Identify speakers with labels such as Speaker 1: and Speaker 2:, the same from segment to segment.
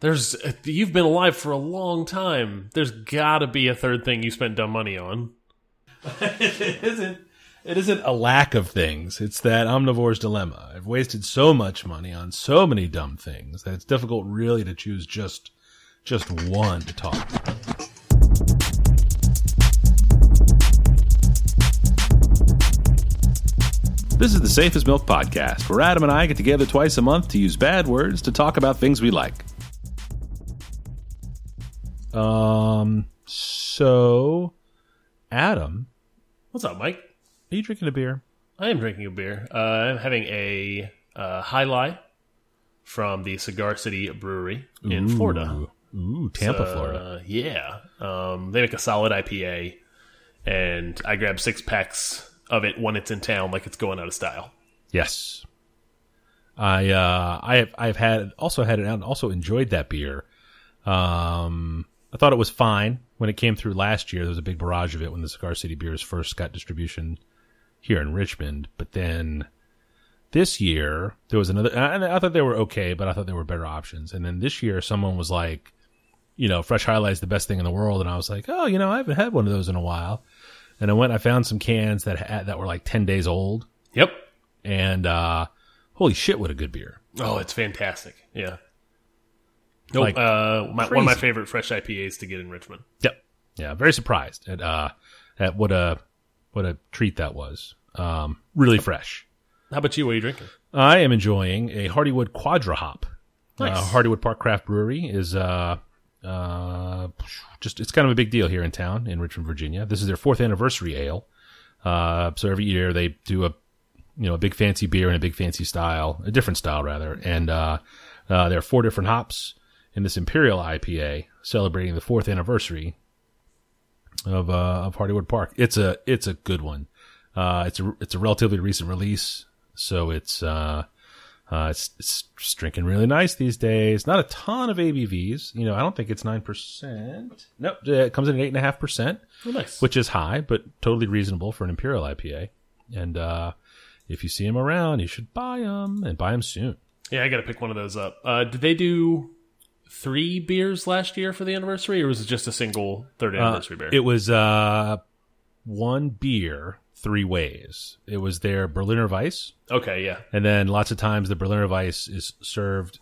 Speaker 1: There's you've been alive for a long time. There's got to be a third thing you spent dumb money on.
Speaker 2: it isn't. It isn't a lack of things. It's that omnivore's dilemma. I've wasted so much money on so many dumb things that it's difficult, really, to choose just just one to talk. about. This is the Safest Milk podcast, where Adam and I get together twice a month to use bad words to talk about things we like. Um. So, Adam,
Speaker 1: What's up, Mike?
Speaker 2: are you drinking a beer?
Speaker 1: I am drinking a beer. Uh, I'm having a uh, Jai Alai from the Cigar City Brewery in Florida.
Speaker 2: Ooh, Tampa,
Speaker 1: Uh,
Speaker 2: Florida.
Speaker 1: Yeah. Um, they make a solid IPA, and I grabbed six packs of it when it's in town, like it's going out of style.
Speaker 2: Yes. I uh I have I've had also had it and also enjoyed that beer. Um I thought it was fine when it came through last year. There was a big barrage of it when the Cigar City beers first got distribution here in Richmond, but then this year there was another and I thought they were okay, but I thought there were better options. And then this year someone was like, you know, Fresh Jai Alai is the best thing in the world and I was like, "Oh, you know, I haven't had one of those in a while." And I went I found some cans that had, that were like 10 days old
Speaker 1: Yep.
Speaker 2: and uh holy shit what a good beer
Speaker 1: Oh, it's fantastic. Yeah. Nope.
Speaker 2: Like,
Speaker 1: uh, my, one of my favorite fresh IPAs to get in Richmond.
Speaker 2: yep yeah very surprised at uh at what a what a treat that was um really fresh
Speaker 1: How about you? What are you drinking?
Speaker 2: i am enjoying a hardywood quadra hop
Speaker 1: Nice.
Speaker 2: uh, hardywood park craft brewery is uh uh just it's kind of a big deal here in town in richmond virginia this is their fourth anniversary ale uh so every year they do a you know a big fancy beer and a big fancy style a different style rather and uh, uh there are four different hops in this imperial ipa celebrating the fourth anniversary of uh of hardywood park it's a it's a good one uh it's a it's a relatively recent release so it's uh uh, it's, it's drinking really nice these days. Not a ton of ABVs. You know, I don't think it's 9%. Nope. uh, It comes in at 8.5%,
Speaker 1: Oh,
Speaker 2: which is high, but totally reasonable for an Imperial IPA. And, uh, if you see them around, you should buy them and buy them soon.
Speaker 1: yeah, I got to pick one of those up. Uh, did they do three beers last year for the anniversary, or was it just a single third anniversary beer?
Speaker 2: It was, uh, one beer, three ways. It was their Berliner Weiss.
Speaker 1: okay, yeah.
Speaker 2: And then lots of times the Berliner Weiss is served.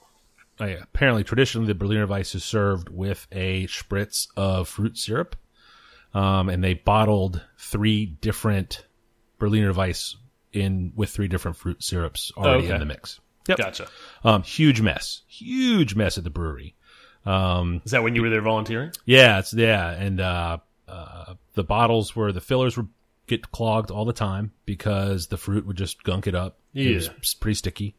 Speaker 2: Uh, apparently, traditionally, the Berliner Weiss is served with a spritz of fruit syrup. Um, and they bottled three different Berliner Weiss in with three different fruit syrups already
Speaker 1: Okay.
Speaker 2: in the mix. Yep.
Speaker 1: Gotcha.
Speaker 2: Um, huge mess, huge mess at the brewery. Um,
Speaker 1: Is that when you were there volunteering?
Speaker 2: yeah, it's yeah, and uh, uh, the bottles were the fillers would get clogged all the time because the fruit would just gunk it up. It was
Speaker 1: Yeah.
Speaker 2: pretty sticky.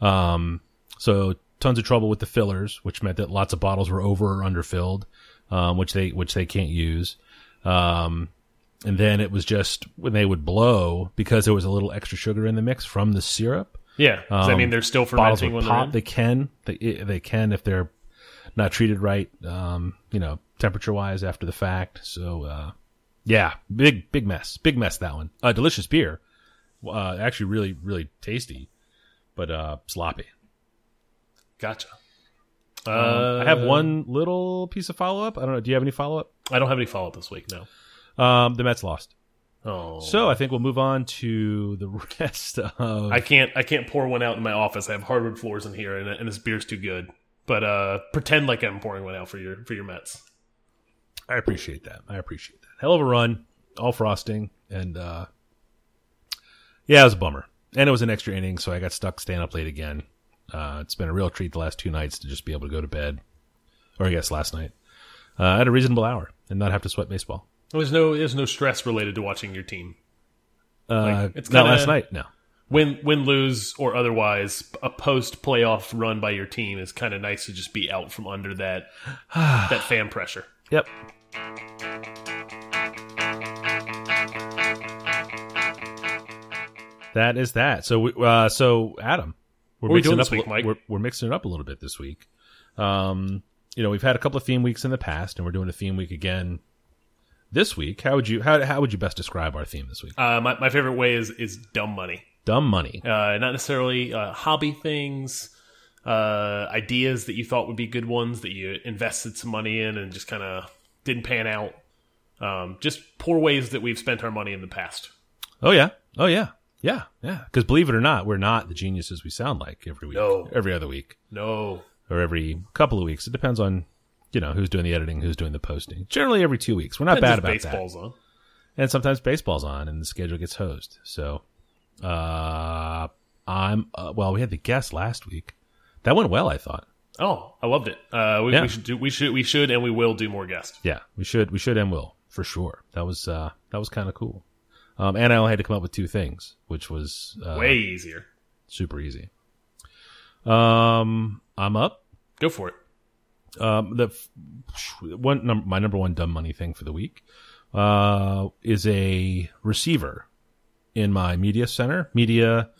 Speaker 2: Um, so tons of trouble with the fillers, which meant that lots of bottles were over or underfilled, um, which they which they can't use. Um, and then it was just when they would blow because there was a little extra sugar in the mix from the syrup
Speaker 1: Yeah. Does that
Speaker 2: Um,
Speaker 1: mean they're still
Speaker 2: bottles
Speaker 1: fermenting when
Speaker 2: pop. They can. They they can if they're not treated right. Um, you know, temperature wise after the fact. So uh, yeah, big big mess. Big mess that one. Uh, delicious beer. Uh, actually, really really tasty, but uh, sloppy.
Speaker 1: Gotcha.
Speaker 2: Um,
Speaker 1: Uh,
Speaker 2: I have one little piece of follow up. I don't know. Do you have any follow up?
Speaker 1: I don't have any follow up this week. No.
Speaker 2: Um, the Mets lost.
Speaker 1: Oh.
Speaker 2: So I think we'll move on to the rest of.
Speaker 1: I can't. I can't pour one out in my office. I have hardwood floors in here, and, and this beer's too good. But uh, pretend like I'm pouring one out for your for your Mets.
Speaker 2: I appreciate that. I appreciate that. Hell of a run, all frosting, and uh yeah, it was a bummer. And it was an extra inning, so I got stuck staying up late again. Uh it's been a real treat the last two nights to just be able to go to bed. Or I guess last night. Uh at a reasonable hour and not have to sweat baseball.
Speaker 1: There's no there's no stress related to watching your team.
Speaker 2: Uh
Speaker 1: it's
Speaker 2: not last night, no.
Speaker 1: Win win lose or otherwise, a post playoff run by your team is kind of nice to just be out from under that that fan pressure.
Speaker 2: Yep. That is that. So, we, uh, so Adam, we're
Speaker 1: What we
Speaker 2: mixing
Speaker 1: doing
Speaker 2: it up a
Speaker 1: week, Mike?
Speaker 2: We're, we're mixing it up a little bit this week. Um, you know, we've had a couple of theme weeks in the past, and we're doing a theme week again this week. How would you how how would you best describe our theme this week?
Speaker 1: Uh, my my favorite way is is dumb money.
Speaker 2: Dumb money.
Speaker 1: Uh, not necessarily uh, hobby things, uh, ideas that you thought would be good ones that you invested some money in and just kind of didn't pan out. Um, just poor ways that we've spent our money in the past.
Speaker 2: Oh yeah. Oh yeah. Yeah. Yeah. Because believe it or not, we're not the geniuses we sound like every week.
Speaker 1: No.
Speaker 2: Every other week
Speaker 1: No.
Speaker 2: or every couple of weeks. It depends on you know who's doing the editing, who's doing the posting. Generally every two weeks. We're not bad
Speaker 1: Depends if
Speaker 2: about that.
Speaker 1: baseball's on.
Speaker 2: and sometimes baseball's on and the schedule gets hosed. So, uh, I'm uh, well. We had the guest last week. That went well, I thought.
Speaker 1: Oh, I loved it. Uh, we,
Speaker 2: Yeah.
Speaker 1: we should do. We should. We should, and we will do more guests.
Speaker 2: Yeah, we should we should and will for sure. That was uh that was kind of cool. Um, and I only had to come up with two things, which was uh,
Speaker 1: Way easier.
Speaker 2: super easy. Um, I'm up.
Speaker 1: Go for it.
Speaker 2: Um, the one num my number one dumb money thing for the week uh, is a receiver in my media center. Media,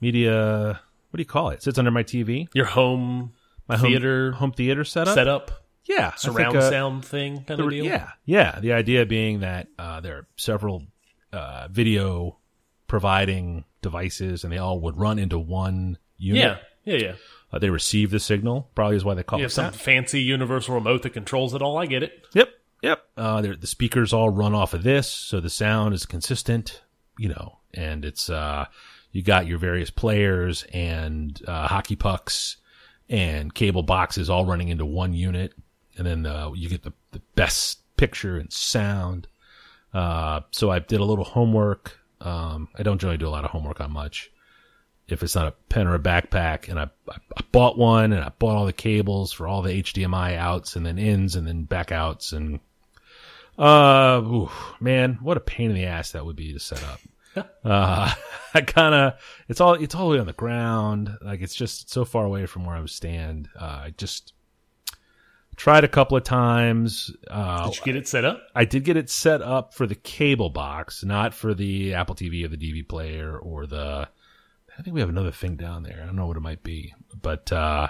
Speaker 2: media. What do you call it? it sits under my TV.
Speaker 1: Your home
Speaker 2: My home-
Speaker 1: theater
Speaker 2: home theater setup.
Speaker 1: setup,
Speaker 2: Yeah,
Speaker 1: surround
Speaker 2: think, uh,
Speaker 1: sound thing kind of deal.
Speaker 2: Yeah, yeah. The idea being that uh, there are several uh, video providing devices, and they all would run into one unit.
Speaker 1: yeah, yeah, yeah.
Speaker 2: Uh, they receive the signal. Probably is why they call
Speaker 1: You
Speaker 2: it
Speaker 1: have some
Speaker 2: that.
Speaker 1: fancy universal remote that controls it all. I get it.
Speaker 2: Yep, yep. Uh, the speakers all run off of this, so the sound is consistent. You know, and it's uh, you got your various players and uh, hockey pucks and cable boxes all running into one unit, and then uh, you get the, the best picture and sound. Uh, so I did a little homework. Um, I don't generally do a lot of homework on much. If it's not a pen or a backpack, and I, I, I bought one, and I bought all the cables for all the HDMI outs, and then ins, and then back outs, and uh, ooh, man, what a pain in the ass that would be to set up. uh, I kind of, it's all, it's all the way on the ground. Like it's just so far away from where I would stand. Uh, I just tried a couple of times. Uh,
Speaker 1: Did you get it set up?
Speaker 2: I did get it set up for the cable box, not for the Apple TV or the DV player or the. I think we have another thing down there. I don't know what it might be, but uh,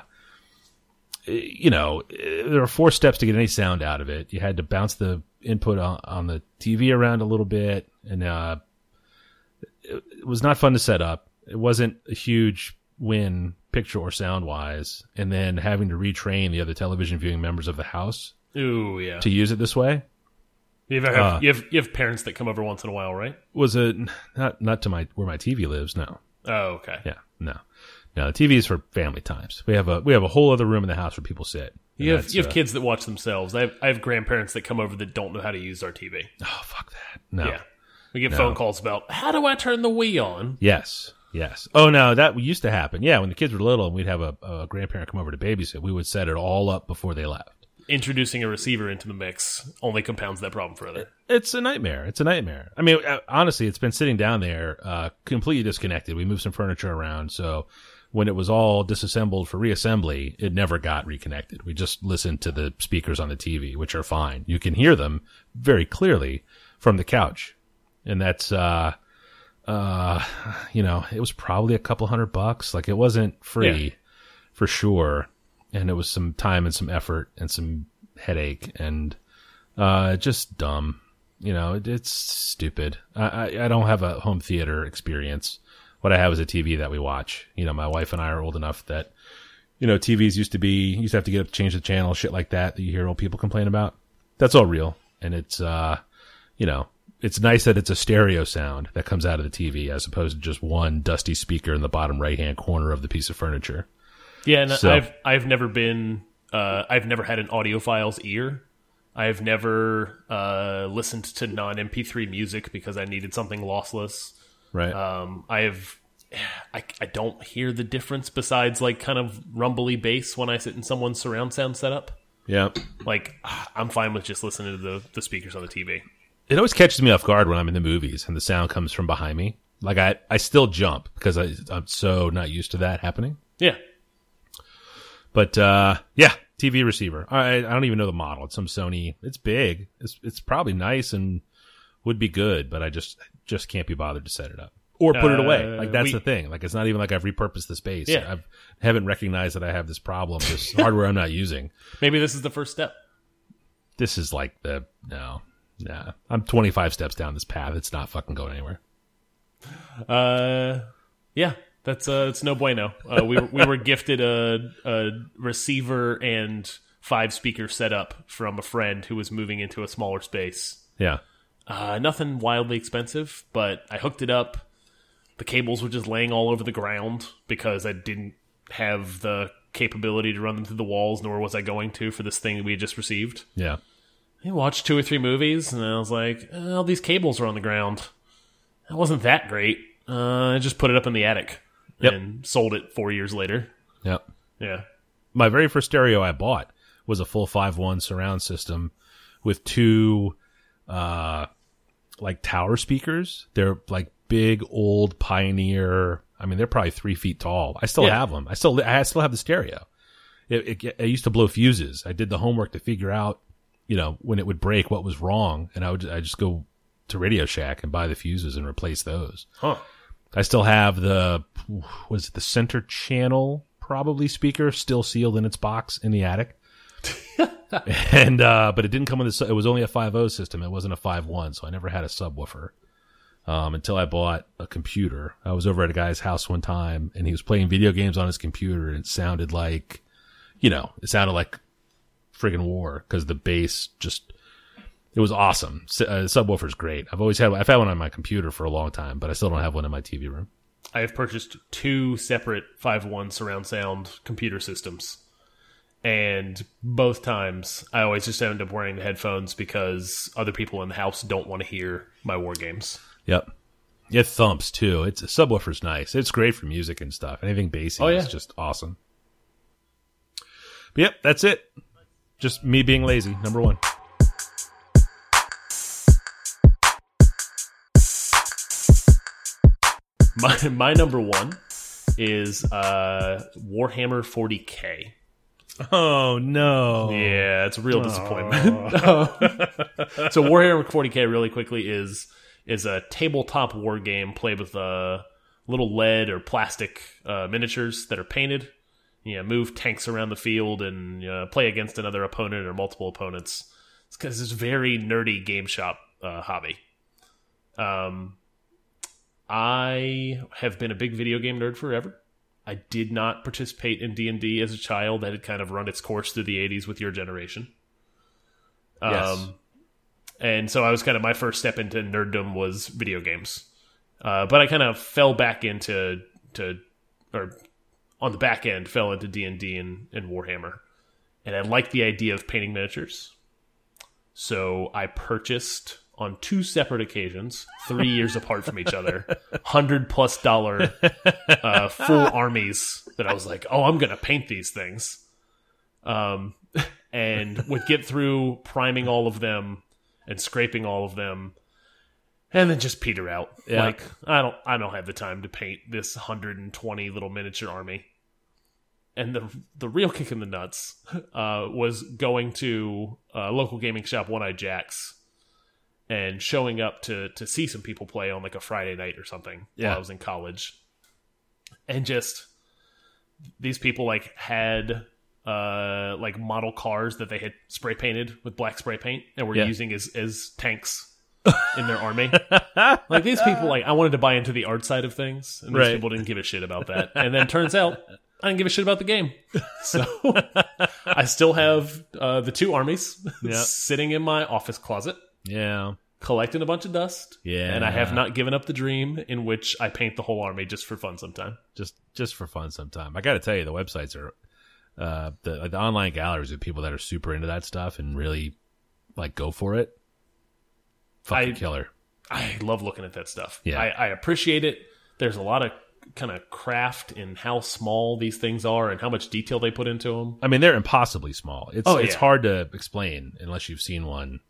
Speaker 2: you know, there are four steps to get any sound out of it. You had to bounce the input on, on the TV around a little bit, and uh, it, it was not fun to set up. It wasn't a huge win picture or sound wise, and then having to retrain the other television viewing members of the house
Speaker 1: Ooh, yeah.
Speaker 2: to use it this way
Speaker 1: You have,
Speaker 2: Uh,
Speaker 1: you have you have parents that come over once in a while, right?
Speaker 2: was a not not to my where my TV lives. No,
Speaker 1: Oh, okay.
Speaker 2: yeah, no, no. The TV is for family times. We have a we have a whole other room in the house where people sit.
Speaker 1: You have you have
Speaker 2: uh,
Speaker 1: kids that watch themselves. I have I have grandparents that come over that don't know how to use our TV.
Speaker 2: Oh fuck that. No.
Speaker 1: Yeah, we get phone calls about how do I turn the Wii on?
Speaker 2: Yes. Yes. Oh no, that used to happen. Yeah, when the kids were little and we'd have a, a grandparent come over to babysit, we would set it all up before they left.
Speaker 1: Introducing a receiver into the mix only compounds that problem further.
Speaker 2: It's a nightmare. It's a nightmare. I mean, uh, honestly, it's been sitting down there, uh, completely disconnected. We moved some furniture around, so when it was all disassembled for reassembly, it never got reconnected. We just listened to the speakers on the TV, which are fine. You can hear them very clearly from the couch, and that's, uh, uh, you know, it was probably a couple hundred bucks. Like it wasn't free
Speaker 1: Yeah.
Speaker 2: for sure, and it was some time and some effort and some headache and uh, just dumb. You know, it, it's stupid. I, I, I don't have a home theater experience. What I have is a TV that we watch. You know, my wife and I are old enough that, you know, TVs used to be, you used to have to get up to change the channel, shit like that, that you hear old people complain about. That's all real. And it's, uh, you know, it's nice that it's a stereo sound that comes out of the TV as opposed to just one dusty speaker in the bottom right hand corner of the piece of furniture.
Speaker 1: Yeah, and
Speaker 2: So-
Speaker 1: I've I've never been uh, I've never had an audiophile's ear. I've never uh, listened to non MP3 music because I needed something lossless.
Speaker 2: Right.
Speaker 1: Um, I have I, I don't hear the difference besides like kind of rumbly bass when I sit in someone's surround sound setup.
Speaker 2: yeah.
Speaker 1: Like I'm fine with just listening to the the speakers on the TV.
Speaker 2: it always catches me off guard when I'm in the movies and the sound comes from behind me. Like I, I still jump because I, I'm so not used to that happening.
Speaker 1: Yeah,
Speaker 2: But uh, yeah, TV receiver. I, I don't even know the model. It's some Sony. It's big. It's it's probably nice and would be good, but I just just can't be bothered to set it up or put it away.
Speaker 1: Uh,
Speaker 2: Like that's
Speaker 1: we-
Speaker 2: the thing. Like it's not even like I've repurposed the space.
Speaker 1: Yeah.
Speaker 2: I've haven't recognized that I have this problem. This hardware I'm not using.
Speaker 1: maybe this is the first step.
Speaker 2: This is like the no. Nah, I'm 25 steps down this path. It's not fucking going anywhere.
Speaker 1: Uh, yeah, That's uh, it's no bueno. Uh, we were, we were gifted a, a receiver and five speaker setup from a friend who was moving into a smaller space.
Speaker 2: Yeah.
Speaker 1: Uh, nothing wildly expensive, but I hooked it up. The cables were just laying all over the ground because I didn't have the capability to run them through the walls, nor was I going to for this thing that we had just received.
Speaker 2: Yeah.
Speaker 1: I watched two or three movies, and I was like, oh, all these cables are on the ground. That wasn't that great. Uh, I just put it up in the attic
Speaker 2: Yep.
Speaker 1: and sold it four years later.
Speaker 2: Yep.
Speaker 1: Yeah.
Speaker 2: My very first stereo I bought was a full five one surround system with two uh like tower speakers. They're like big old pioneer I mean they're probably three feet tall. I still
Speaker 1: Yeah.
Speaker 2: have them. I still I still have the stereo. It, it, I used to blow fuses. I did the homework to figure out, you know, when it would break, what was wrong, and I would I just go to Radio Shack and buy the fuses and replace those.
Speaker 1: Huh.
Speaker 2: I still have the was it the center channel probably speaker still sealed in its box in the attic. and uh but it didn't come with a it was only a 5.0 system it wasn't a 5.1 so I never had a subwoofer um until I bought a computer. I was over at a guy's house one time and he was playing video games on his computer and it sounded like you know, it sounded like friggin' war cuz the bass just it was awesome. Uh, subwoofer's great. I've always had I've had one on my computer for a long time, but I still don't have one in my TV room.
Speaker 1: I have purchased two separate 5.1 surround sound computer systems. And both times, I always just end up wearing the headphones because other people in the house don't want to hear my war games.
Speaker 2: Yep. It thumps too. It's subwoofer's nice. It's great for music and stuff. Anything bassy
Speaker 1: Oh, yeah.
Speaker 2: is just awesome. But yep, that's it. Just me being lazy. Number one.
Speaker 1: My my number one is uh, Warhammer 40k.
Speaker 2: Oh no.
Speaker 1: Yeah, it's a real disappointment. so Warhammer 40k really quickly is is a tabletop war game played with uh, little lead or plastic uh, miniatures that are painted. You know, move tanks around the field and uh, play against another opponent or multiple opponents. It's because it's a very nerdy game shop uh, hobby. Um, I have been a big video game nerd forever. I did not participate in D and D as a child. That had kind of run its course through the '80s with your generation.
Speaker 2: Yes.
Speaker 1: Um, and so I was kind of my first step into nerddom was video games. Uh, but I kind of fell back into to or on the back end fell into D and D and and Warhammer, and I liked the idea of painting miniatures. So I purchased on two separate occasions, three years apart from each other, hundred plus dollar uh, full armies that I was like, oh, I'm gonna paint these things, um, and would get through priming all of them and scraping all of them, and then just peter out.
Speaker 2: Yeah.
Speaker 1: Like I don't, I don't have the time to paint this 120 little miniature army. And the the real kick in the nuts uh, was going to a local gaming shop, One Eye Jacks, and showing up to to see some people play on like a Friday night or something
Speaker 2: Yeah.
Speaker 1: while I was in college, and just these people like had uh like model cars that they had spray painted with black spray paint and were
Speaker 2: Yeah.
Speaker 1: using as as tanks in their army. like these people like I wanted to buy into the art side of things and these
Speaker 2: Right.
Speaker 1: people didn't give a shit about that. And then turns out I didn't give a shit about the game. So I still have uh the two armies
Speaker 2: Yeah.
Speaker 1: sitting in my office closet
Speaker 2: Yeah.
Speaker 1: collecting a bunch of dust.
Speaker 2: Yeah.
Speaker 1: And I have not given up the dream in which I paint the whole army just for fun sometime.
Speaker 2: Just just for fun sometime. I got to tell you the websites are uh the like the online galleries of people that are super into that stuff and really like go for it. Fucking
Speaker 1: I-
Speaker 2: killer.
Speaker 1: I love looking at that stuff.
Speaker 2: Yeah.
Speaker 1: I, I appreciate it. There's a lot of kind of craft in how small these things are and how much detail they put into them.
Speaker 2: I mean, they're impossibly small. It's
Speaker 1: Oh,
Speaker 2: it's
Speaker 1: yeah.
Speaker 2: hard to explain unless you've seen one.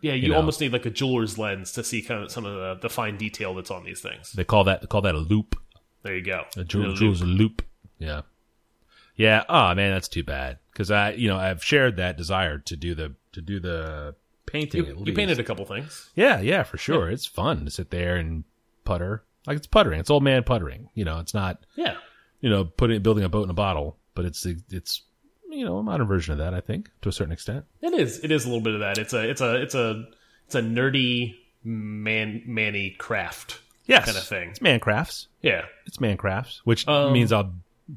Speaker 1: Yeah, you,
Speaker 2: know.
Speaker 1: almost need like a jeweler's lens to see kind of some of the, the fine detail that's on these things.
Speaker 2: They call that they call that a loop.
Speaker 1: There you go.
Speaker 2: A jewel,
Speaker 1: Little
Speaker 2: jewel's loop. Yeah. Yeah. Oh man, that's too bad. Because I, you know, I've shared that desire to do the to do the painting.
Speaker 1: You, you painted a couple things.
Speaker 2: Yeah, yeah, for sure. It's fun to sit there and putter. Like it's puttering. It's old man puttering. You know, it's not
Speaker 1: Yeah.
Speaker 2: you know putting building a boat in a bottle, but it's it's you know a modern version of that. I think to a certain extent.
Speaker 1: It is. It is a little bit of that. It's a. It's a. It's a. It's a nerdy man manny craft.
Speaker 2: yes,
Speaker 1: kind of thing.
Speaker 2: It's Mancrafts.
Speaker 1: Yeah.
Speaker 2: It's Mancrafts, which
Speaker 1: Um,
Speaker 2: means I'll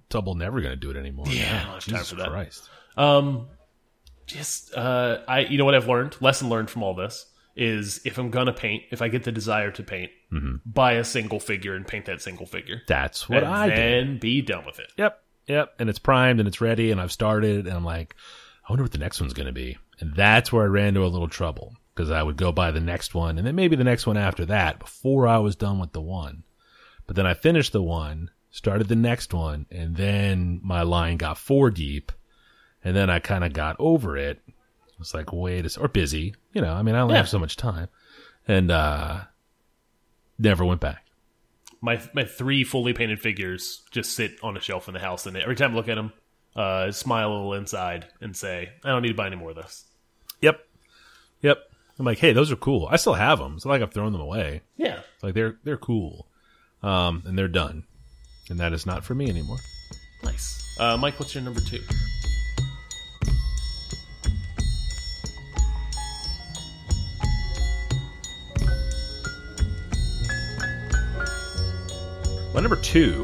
Speaker 2: double never going to do it anymore.
Speaker 1: Yeah,
Speaker 2: now.
Speaker 1: don't time
Speaker 2: Jesus
Speaker 1: for that.
Speaker 2: Christ.
Speaker 1: Um, just uh, I you know what I've learned lesson learned from all this is if I'm gonna paint, if I get the desire to paint, buy a single figure and paint that single figure.
Speaker 2: That's what
Speaker 1: and
Speaker 2: I did.
Speaker 1: then be done with it.
Speaker 2: Yep, yep. And it's primed and it's ready, and I've started, and I'm like, I wonder what the next one's going to be. And that's where I ran into a little trouble because I would go buy the next one, and then maybe the next one after that before I was done with the one. But then I finished the one, started the next one, and then my line got four deep, and then I kind of got over it. It's like, wait, a or busy, you know. I mean, I only
Speaker 1: Yeah.
Speaker 2: have so much time, and uh never went back.
Speaker 1: My my three fully painted figures just sit on a shelf in the house, and every time I look at them, uh, I smile a little inside and say, I don't need to buy any more of this.
Speaker 2: Yep, yep. I'm like, hey, those are cool. I still have them. It's not like I've thrown them away.
Speaker 1: Yeah.
Speaker 2: Like they're they're cool, um, and they're done, and that is not for me anymore.
Speaker 1: Nice. Uh, Mike, what's your number two?
Speaker 2: My number two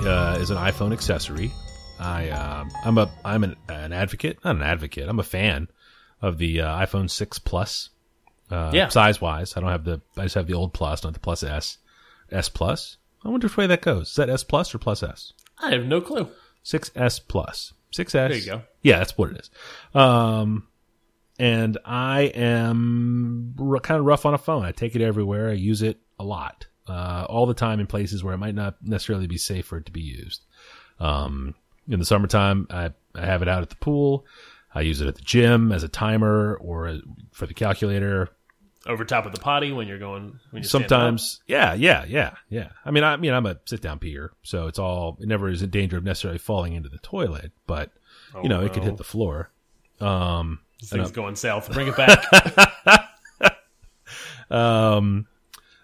Speaker 2: uh, is an iPhone accessory. I uh, I'm a I'm an, an advocate, not an advocate. I'm a fan of the uh, iPhone six Plus. Uh,
Speaker 1: Yeah.
Speaker 2: Size wise, I don't have the. I just have the old Plus, not the Plus S. S Plus. I wonder which way that goes. Is that S Plus or Plus S?
Speaker 1: I have no clue.
Speaker 2: 6S Plus. 6S.
Speaker 1: There you go.
Speaker 2: Yeah, that's what it is. Um, and I am kind of rough on a phone. I take it everywhere. I use it a lot, uh, all the time in places where it might not necessarily be safe for it to be used. Um, in the summertime, I, I have it out at the pool. I use it at the gym as a timer or for the calculator.
Speaker 1: Over top of the potty when you're going. When you're.
Speaker 2: Sometimes, yeah, yeah, yeah, yeah. I mean, I, mean, I'm a sit down peer, so it's all it never is in danger of necessarily falling into the toilet, but you know, it could hit the floor. Um,
Speaker 1: thing's going south. Bring it back.
Speaker 2: um,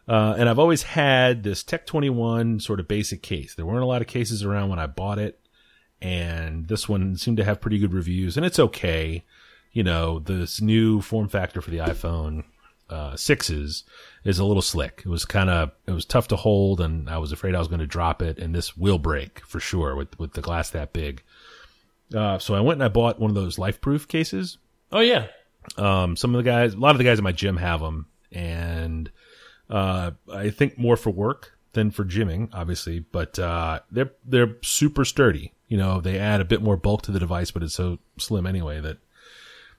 Speaker 2: uh, and I've always had this Tech 21 sort of basic case. There weren't a lot of cases around when I bought it, and this one seemed to have pretty good reviews, and it's okay. You know, this new form factor for the iPhone uh, sixes is a little slick. It was kind of it was tough to hold, and I was afraid I was going to drop it, and this will break for sure with with the glass that big. Uh, so I went and I bought one of those LifeProof cases.
Speaker 1: oh yeah.
Speaker 2: Um, some of the guys, a lot of the guys at my gym have them, and uh, I think more for work than for gymming, obviously. But uh, they're they're super sturdy. You know, they add a bit more bulk to the device, but it's so slim anyway that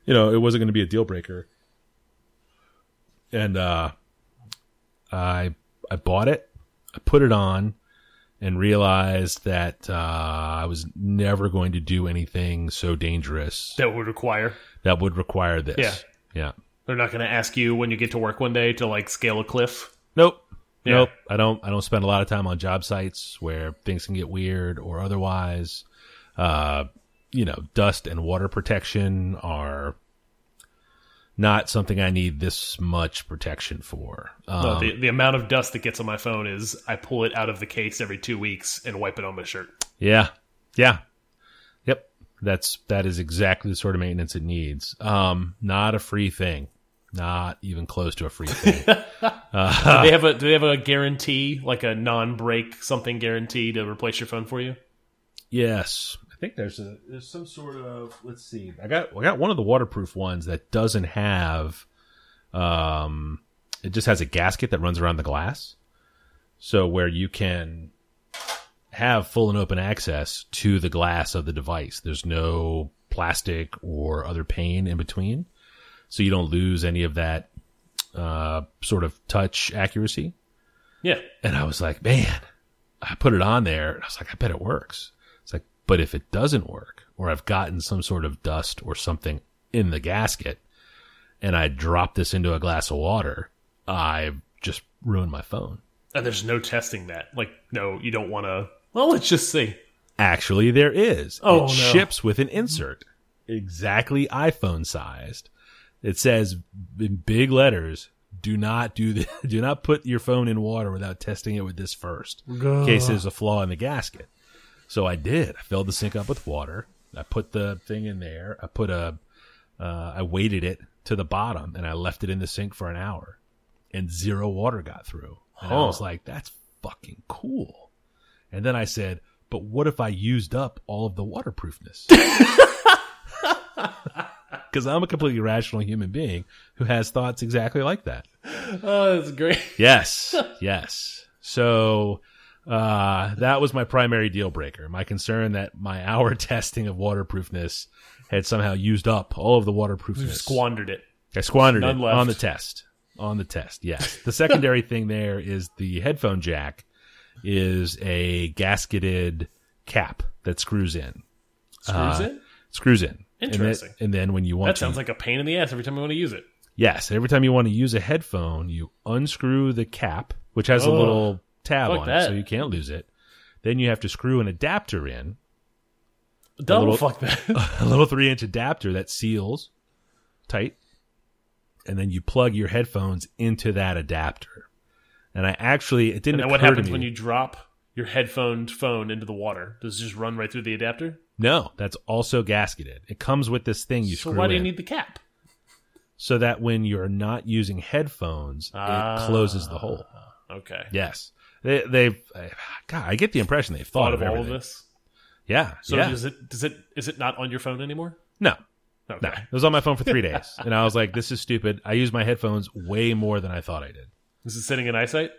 Speaker 2: you know it wasn't going to be a deal breaker. And uh, I I bought it, I put it on, and realized that uh, I was never going to do anything so dangerous
Speaker 1: That would require.
Speaker 2: that would require this.
Speaker 1: Yeah.
Speaker 2: Yeah.
Speaker 1: They're not going to ask you when you get to work one day to like scale a cliff.
Speaker 2: Nope.
Speaker 1: Yeah.
Speaker 2: Nope. I don't I don't spend a lot of time on job sites where things can get weird or otherwise. Uh you know, dust and water protection are not something I need this much protection for. Um,
Speaker 1: No, the, the amount of dust that gets on my phone is I pull it out of the case every two weeks and wipe it on my shirt.
Speaker 2: Yeah. Yeah. Yep. That's that is exactly the sort of maintenance it needs. Um not a free thing. Not even close to a free thing.
Speaker 1: do they have a do they have a guarantee, like a non-break something guarantee to replace your phone for you?
Speaker 2: Yes, I think there's a there's some sort of let's see. I got I got one of the waterproof ones that doesn't have, um, it just has a gasket that runs around the glass, so where you can have full and open access to the glass of the device. There's no plastic or other pane in between, so you don't lose any of that uh, sort of touch accuracy.
Speaker 1: Yeah.
Speaker 2: And I was like, man, I put it on there. And I was like, I bet it works. It's like, but if it doesn't work, or I've gotten some sort of dust or something in the gasket, and I drop this into a glass of water, I've just ruined my phone.
Speaker 1: And there's no testing that. Like, no, you don't want to. Well, let's just see.
Speaker 2: Actually, there is.
Speaker 1: Oh,
Speaker 2: it
Speaker 1: no.
Speaker 2: ships with an insert, exactly iPhone sized. It says in big letters, "Do not do this. Do not put your phone in water without testing it with this first, in case there's a flaw in the gasket." So I did. I filled the sink up with water. I put the thing in there. I put a, uh, I weighted it to the bottom, and I left it in the sink for an hour, and zero water got through. And I was like, that's fucking cool. And then I said, but what if I used up all of the waterproofness? Because I'm a completely rational human being who has thoughts exactly like that.
Speaker 1: Oh, that's great.
Speaker 2: Yes, yes. So uh, that was my primary deal breaker. My concern that my hour testing of waterproofness had somehow used up all of the
Speaker 1: You
Speaker 2: waterproofness.
Speaker 1: squandered it.
Speaker 2: I squandered
Speaker 1: None
Speaker 2: it
Speaker 1: left.
Speaker 2: on the test. On the test, yes. The secondary thing there is the headphone jack is a gasketed cap that screws in.
Speaker 1: Screws
Speaker 2: Uh,
Speaker 1: it.
Speaker 2: Screws in. And then-
Speaker 1: Interesting.
Speaker 2: And then, when you want
Speaker 1: That
Speaker 2: to
Speaker 1: sounds like a pain in the ass every time I want to use it.
Speaker 2: Yes, every time you want to use a headphone, you unscrew the cap, which has a
Speaker 1: Oh,
Speaker 2: little tab on it, so you can't lose it. Then you have to screw an adapter in,
Speaker 1: Don't
Speaker 2: little-
Speaker 1: fuck that.
Speaker 2: a little three inch adapter that seals tight, and then you plug your headphones into that adapter. And I actually, it didn't
Speaker 1: and what happens when you drop your headphone phone into the water? Does it just run right through the adapter?
Speaker 2: No, that's also gasketed. It comes with this thing you
Speaker 1: So
Speaker 2: screw
Speaker 1: why do you
Speaker 2: in,
Speaker 1: need the cap?
Speaker 2: so that when you're not using headphones,
Speaker 1: Ah.
Speaker 2: it closes the hole.
Speaker 1: Okay.
Speaker 2: Yes, they, they've. God, I get the impression they've thought,
Speaker 1: Thought of all
Speaker 2: everything.
Speaker 1: of this.
Speaker 2: Yeah.
Speaker 1: So
Speaker 2: yeah.
Speaker 1: does it does it is it not on your phone anymore?
Speaker 2: no,
Speaker 1: Okay.
Speaker 2: no. It was on my phone for three days, and I was like, "This is stupid." I use my headphones way more than I thought I did.
Speaker 1: Is it sitting in eyesight?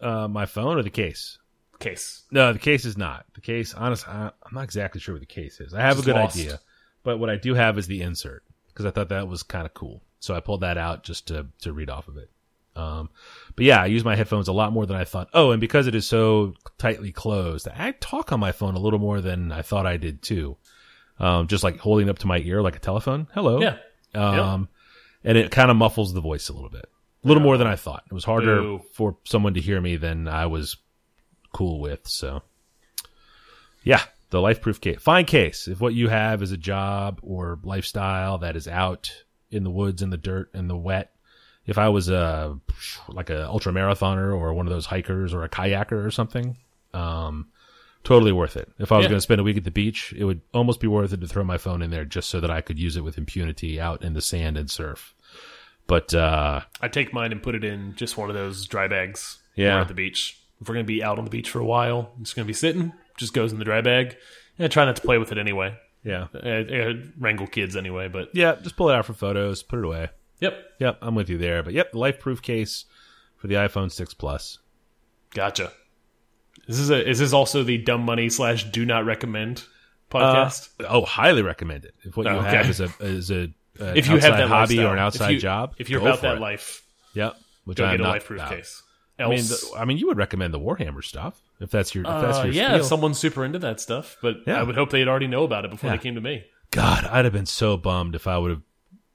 Speaker 2: Uh, my phone or the case?
Speaker 1: Case.
Speaker 2: No, the case is not. The case, honestly, I, I'm not exactly sure what the case is. I have
Speaker 1: Just
Speaker 2: a good
Speaker 1: lost.
Speaker 2: idea, but what I do have is the insert because I thought that was kind of cool. So I pulled that out just to to read off of it. Um, but yeah, I use my headphones a lot more than I thought. Oh, and because it is so tightly closed, I talk on my phone a little more than I thought I did too. Um, just like holding up to my ear like a telephone. Hello.
Speaker 1: Yeah.
Speaker 2: Um, and it kind of muffles the voice a little bit, a little more than I thought. It was harder
Speaker 1: Boo.
Speaker 2: for someone to hear me than I was cool with. So, yeah, the LifeProof case, fine case. If what you have is a job or lifestyle that is out in the woods, in the dirt, in the wet. If I was a like a ultra marathoner or one of those hikers or a kayaker or something, um, totally worth it. If I was
Speaker 1: Yeah.
Speaker 2: going to spend a week at the beach, it would almost be worth it to throw my phone in there just so that I could use it with impunity out in the sand and surf. But uh,
Speaker 1: I take mine and put it in just one of those dry bags.
Speaker 2: Yeah.
Speaker 1: at the beach. If we're gonna be out on the beach for a while, it's gonna be sitting. Just goes in the dry bag. And I try not to play with it anyway.
Speaker 2: yeah,
Speaker 1: I, I wrangle kids anyway, but
Speaker 2: yeah, just pull it out for photos, put it away.
Speaker 1: yep,
Speaker 2: Yep, I'm with you there. But yep, the LifeProof case for the iPhone 6 Plus.
Speaker 1: gotcha. This is a is this also the dumb money slash do not recommend
Speaker 2: Uh,
Speaker 1: podcast?
Speaker 2: oh, highly recommend it. If what you
Speaker 1: Oh, okay.
Speaker 2: have is a is a an
Speaker 1: if you have that
Speaker 2: hobby
Speaker 1: lifestyle,
Speaker 2: or an outside
Speaker 1: if you,
Speaker 2: job,
Speaker 1: if you're about that
Speaker 2: it.
Speaker 1: life,
Speaker 2: Yep, which
Speaker 1: go
Speaker 2: I'm
Speaker 1: get a
Speaker 2: not
Speaker 1: life proof case.
Speaker 2: I mean, the, I mean, you would recommend the Warhammer stuff if that's your if that's
Speaker 1: uh,
Speaker 2: your
Speaker 1: yeah,
Speaker 2: spiel.
Speaker 1: if someone's super into that stuff, but
Speaker 2: Yeah.
Speaker 1: I would hope they'd already know about it before
Speaker 2: Yeah.
Speaker 1: they came to me.
Speaker 2: God, I'd have been so bummed if I would have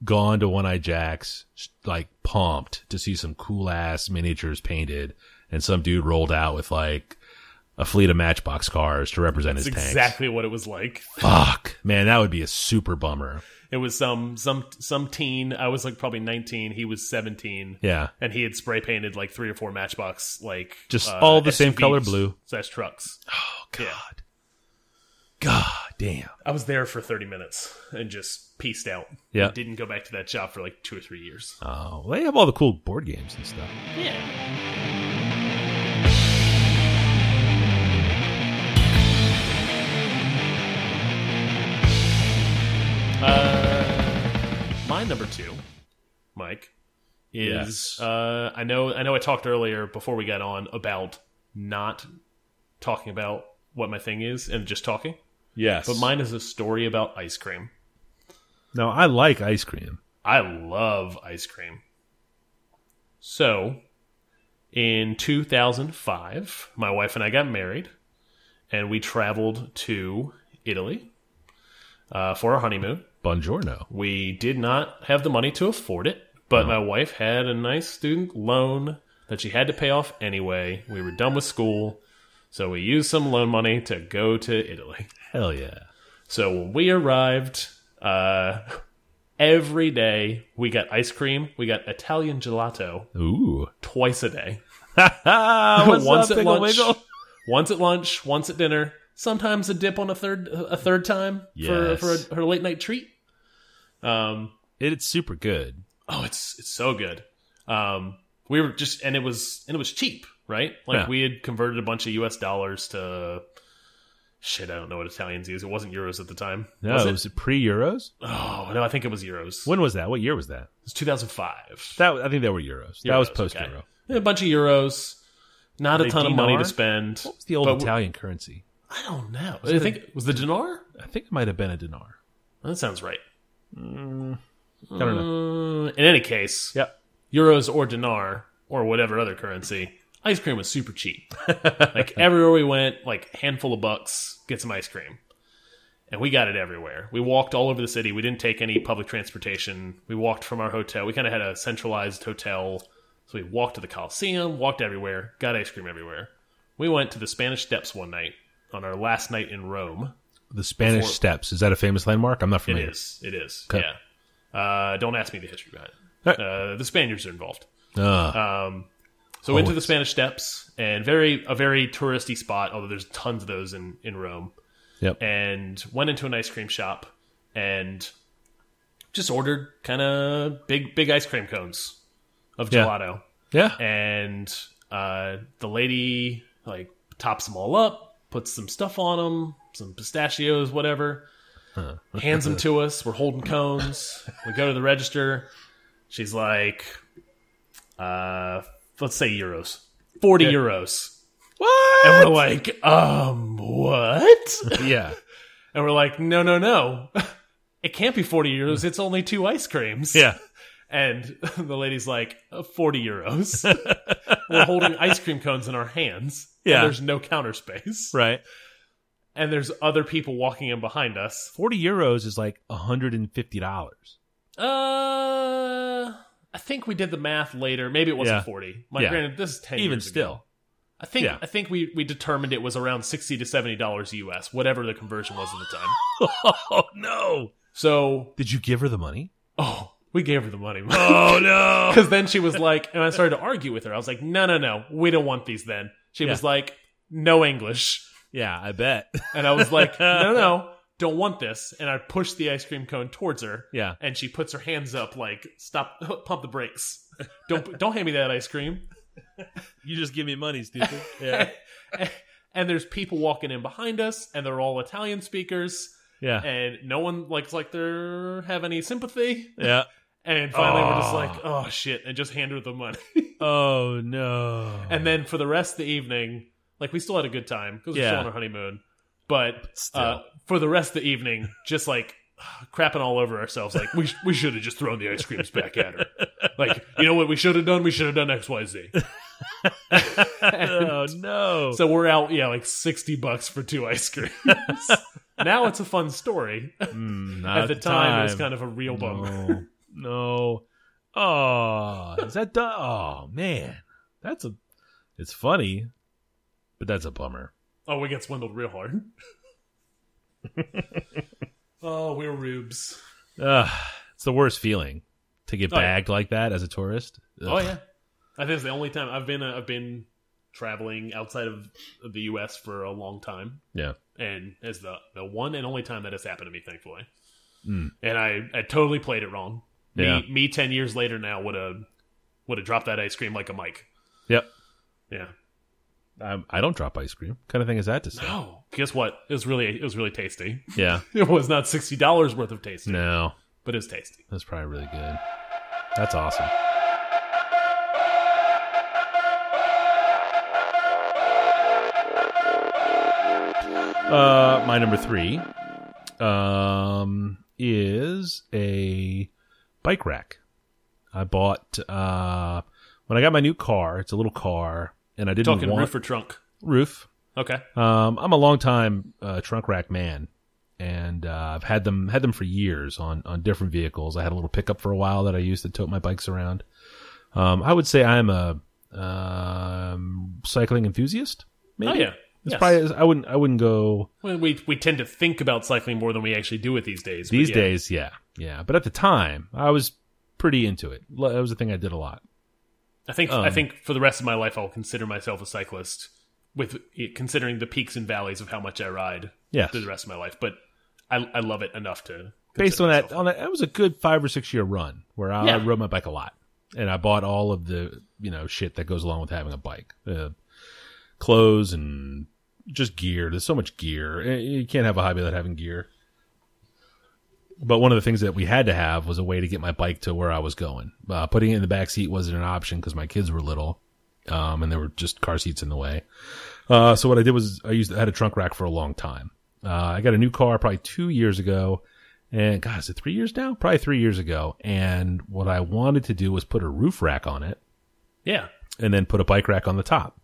Speaker 2: gone to One Eye Jacks, like pumped to see some cool ass miniatures painted, and some dude rolled out with like a fleet of Matchbox cars to represent
Speaker 1: It's
Speaker 2: his tanks.
Speaker 1: exactly what it was like.
Speaker 2: Fuck, man, that would be a super bummer.
Speaker 1: It was some some some teen. I was like probably nineteen. He was seventeen.
Speaker 2: Yeah,
Speaker 1: and he had spray painted like three or four Matchbox like
Speaker 2: Just
Speaker 1: uh,
Speaker 2: all the same color blue.
Speaker 1: slash trucks.
Speaker 2: Oh God.
Speaker 1: Yeah.
Speaker 2: God damn.
Speaker 1: I was there for thirty minutes and just pieced out.
Speaker 2: Yeah.
Speaker 1: didn't go back to that shop for like two or three years.
Speaker 2: Oh, well, they have all the cool board games and stuff.
Speaker 1: Yeah. Uh, my number two, Mike, is
Speaker 2: Yes.
Speaker 1: uh, I know I know I talked earlier before we got on about not talking about what my thing is and just talking,
Speaker 2: Yes.
Speaker 1: but mine is a story about ice cream.
Speaker 2: Now, I like ice cream.
Speaker 1: I love ice cream. So, in 2005, my wife and I got married, and we traveled to Italy uh, for our honeymoon.
Speaker 2: Buongiorno.
Speaker 1: We did not have the money to afford it, but my wife had a nice student loan that she had to pay off anyway. We were done with school, so we used some loan money to go to Italy.
Speaker 2: Hell yeah.
Speaker 1: So when we arrived, uh, every day we got ice cream. We got Italian gelato
Speaker 2: Ooh.
Speaker 1: twice a day. Once
Speaker 2: up,
Speaker 1: at lunch,
Speaker 2: Wiggle?
Speaker 1: once at lunch, once at dinner. Sometimes a dip on a third a third time
Speaker 2: Yes.
Speaker 1: for for a, her late night treat. Um,
Speaker 2: It's super good.
Speaker 1: oh, it's it's so good. Um, we were just and it was and it was cheap. right? Like
Speaker 2: Yeah.
Speaker 1: we had converted a bunch of U.S. dollars to shit. I don't know what Italians use. It wasn't euros at the time.
Speaker 2: No,
Speaker 1: was
Speaker 2: it
Speaker 1: it?
Speaker 2: was pre Euros.
Speaker 1: Oh no, I think it was euros.
Speaker 2: When was that? What year was that?
Speaker 1: It was 2005.
Speaker 2: That I think they were Euros. that was
Speaker 1: Euros,
Speaker 2: post
Speaker 1: okay.
Speaker 2: Euro.
Speaker 1: Yeah, a bunch of euros. Not a ton of money to spend.
Speaker 2: What was the old Italian currency?
Speaker 1: I don't know. I think it was the dinar.
Speaker 2: I think it might have been a dinar.
Speaker 1: That sounds right.
Speaker 2: I don't know.
Speaker 1: Uh, in any case,
Speaker 2: Yep.
Speaker 1: euros or dinar or whatever other currency, ice cream was super cheap. like everywhere we went, like handful of bucks, get some ice cream. And we got it everywhere. We walked all over the city. We didn't take any public transportation. We walked from our hotel. We kind of had a centralized hotel. So we walked to the Coliseum, walked everywhere, got ice cream everywhere. We went to the Spanish Steps one night on our last night in Rome.
Speaker 2: The Spanish
Speaker 1: Before-
Speaker 2: Steps is that a famous landmark? I'm not familiar.
Speaker 1: is. It is.
Speaker 2: Okay.
Speaker 1: Yeah. Uh, don't ask me the history behind it. Uh, the Spaniards are involved.
Speaker 2: Ah,
Speaker 1: Um, so we went to the Spanish Steps and very a very touristy spot. Although there's tons of those in in Rome.
Speaker 2: yep.
Speaker 1: And went into an ice cream shop and just ordered kind of big big ice cream cones of
Speaker 2: Yeah.
Speaker 1: gelato.
Speaker 2: yeah.
Speaker 1: And uh, the lady like tops them all up, puts some stuff on them, some pistachios, whatever. hands them to us. We're holding cones. We go to the register. She's like, uh, let's say euros, forty euros,
Speaker 2: What?
Speaker 1: and we're like, um, what?
Speaker 2: yeah.
Speaker 1: And we're like, no, no, no, it can't be forty euros. It's only two ice creams.
Speaker 2: Yeah.
Speaker 1: And the lady's like, "Uh, 40 euros. We're holding ice cream cones in our hands. and
Speaker 2: Yeah.
Speaker 1: there's no counter space.
Speaker 2: Right.
Speaker 1: And there's other people walking in behind us.
Speaker 2: 40 euros is like $150.
Speaker 1: Uh, I think we did the math later. Maybe it wasn't
Speaker 2: Yeah.
Speaker 1: 40. My
Speaker 2: Yeah.
Speaker 1: granted, this is 10
Speaker 2: Even
Speaker 1: years
Speaker 2: still.
Speaker 1: ago. I think
Speaker 2: Yeah.
Speaker 1: I think we we determined it was around 60 to 70 dollars US, whatever the conversion was at the time.
Speaker 2: Oh, no.
Speaker 1: So,
Speaker 2: Did you give her the money?
Speaker 1: oh, we gave her the money.
Speaker 2: Oh, no.
Speaker 1: Because then she was like, and I started to argue with her. I was like, no, no, no, we don't want these then. She
Speaker 2: Yeah.
Speaker 1: was like, no English.
Speaker 2: Yeah, I bet.
Speaker 1: And I was like, no, no, don't want this. And I pushed the ice cream cone towards her.
Speaker 2: Yeah.
Speaker 1: And she puts her hands up like, stop, pump the brakes. Don't, don't hand me that ice cream.
Speaker 2: You just give me money, stupid. Yeah.
Speaker 1: and there's people walking in behind us, and they're all Italian speakers,
Speaker 2: Yeah.
Speaker 1: and no one likes like they have any sympathy.
Speaker 2: Yeah.
Speaker 1: And finally, we're just
Speaker 2: Oh.
Speaker 1: like, ah. oh shit, and just hand her the money.
Speaker 2: Oh, no.
Speaker 1: and then for the rest of the evening, like we still had a good time because we're
Speaker 2: Yeah.
Speaker 1: still on our honeymoon, but uh, for the rest of the evening, just like crapping all over ourselves, like we we should have just thrown the ice creams back at her. Like you know what we should have done? We should have done X Y Z.
Speaker 2: oh, no.
Speaker 1: So we're out, yeah, like sixty bucks for two ice creams. now it's a fun story.
Speaker 2: Mm,
Speaker 1: At the time, it was kind of a real bummer.
Speaker 2: No. no. Oh, is that done? Oh, man. That's a. It's funny, but that's a bummer.
Speaker 1: Oh, we get swindled real hard. oh, we're rubes.
Speaker 2: Ugh, it's the worst feeling to get
Speaker 1: Oh, yeah.
Speaker 2: bagged like that as a tourist. Ugh.
Speaker 1: Oh yeah, I think it's the only time I've been uh, I've been traveling outside of, of the U.S. for a long time,
Speaker 2: Yeah.
Speaker 1: and it's the the one and only time that has happened to me, thankfully.
Speaker 2: Mm.
Speaker 1: And I I totally played it wrong.
Speaker 2: Yeah.
Speaker 1: Me me ten years later now would have would have dropped that ice cream like a mic.
Speaker 2: Yep.
Speaker 1: Yeah.
Speaker 2: I, I don't drop ice cream. What kind of thing is that to say?
Speaker 1: No. Guess what? It was really it was really tasty.
Speaker 2: Yeah.
Speaker 1: It was not sixty dollars worth of tasty,
Speaker 2: No.
Speaker 1: but it's tasty.
Speaker 2: That's probably really good. That's awesome. Uh, my number three um, is a bike rack. I bought uh, when I got my new car. It's a little car, and I didn't
Speaker 1: Talking
Speaker 2: want
Speaker 1: roof or trunk.
Speaker 2: roof.
Speaker 1: Okay.
Speaker 2: Um, I'm a long time uh, trunk rack man, and uh, I've had them had them for years on on different vehicles. I had a little pickup for a while that I used to tote my bikes around. Um, I would say I'm a um, cycling enthusiast. Maybe.
Speaker 1: Oh yeah.
Speaker 2: It's
Speaker 1: Yes.
Speaker 2: probably I wouldn't I wouldn't go
Speaker 1: Well, we we tend to think about cycling more than we actually do it these days.
Speaker 2: these
Speaker 1: yeah.
Speaker 2: days. Yeah, yeah. But at the time, I was pretty into it. That was a thing I did a lot.
Speaker 1: I think I
Speaker 2: Um,
Speaker 1: think for the rest of my life I'll consider myself a cyclist with considering the peaks and valleys of how much I ride
Speaker 2: Yes.
Speaker 1: through the rest of my life. But I I love it enough to
Speaker 2: Based on that, on that, it was a good five or six year run where I,
Speaker 1: Yeah.
Speaker 2: I rode my bike a lot. and I bought all of the you know shit that goes along with having a bike, uh, clothes and just gear. There's so much gear. Eh, You can't have a hobby without having gear. But one of the things that we had to have was a way to get my bike to where I was going. Uh, putting it in the back seat wasn't an option because my kids were little, um, and there were just car seats in the way. Uh, so what I did was I used I had a trunk rack for a long time. Uh, I got a new car probably two years ago, and God, is it three years now? Probably three years ago. And what I wanted to do was put a roof rack on it,
Speaker 1: Yeah.
Speaker 2: and then put a bike rack on the top.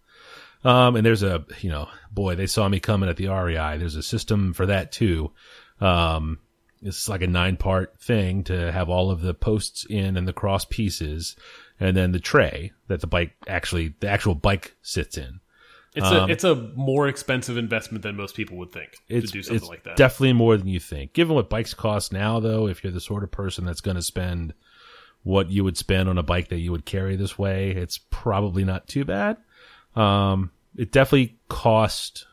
Speaker 2: Um, and there's a, you know, boy, they saw me coming at the REI. There's a system for that too. Um, it's like a nine part thing to have all of the posts in and the cross pieces and then the tray that the bike actually, the actual bike sits in.
Speaker 1: It's a it's a more expensive investment than most people would think
Speaker 2: Um, It's,
Speaker 1: to do something like that.
Speaker 2: definitely more than you think. Given what bikes cost now, though, if you're the sort of person that's going to spend what you would spend on a bike that you would carry this way, it's probably not too bad. Um, it definitely cost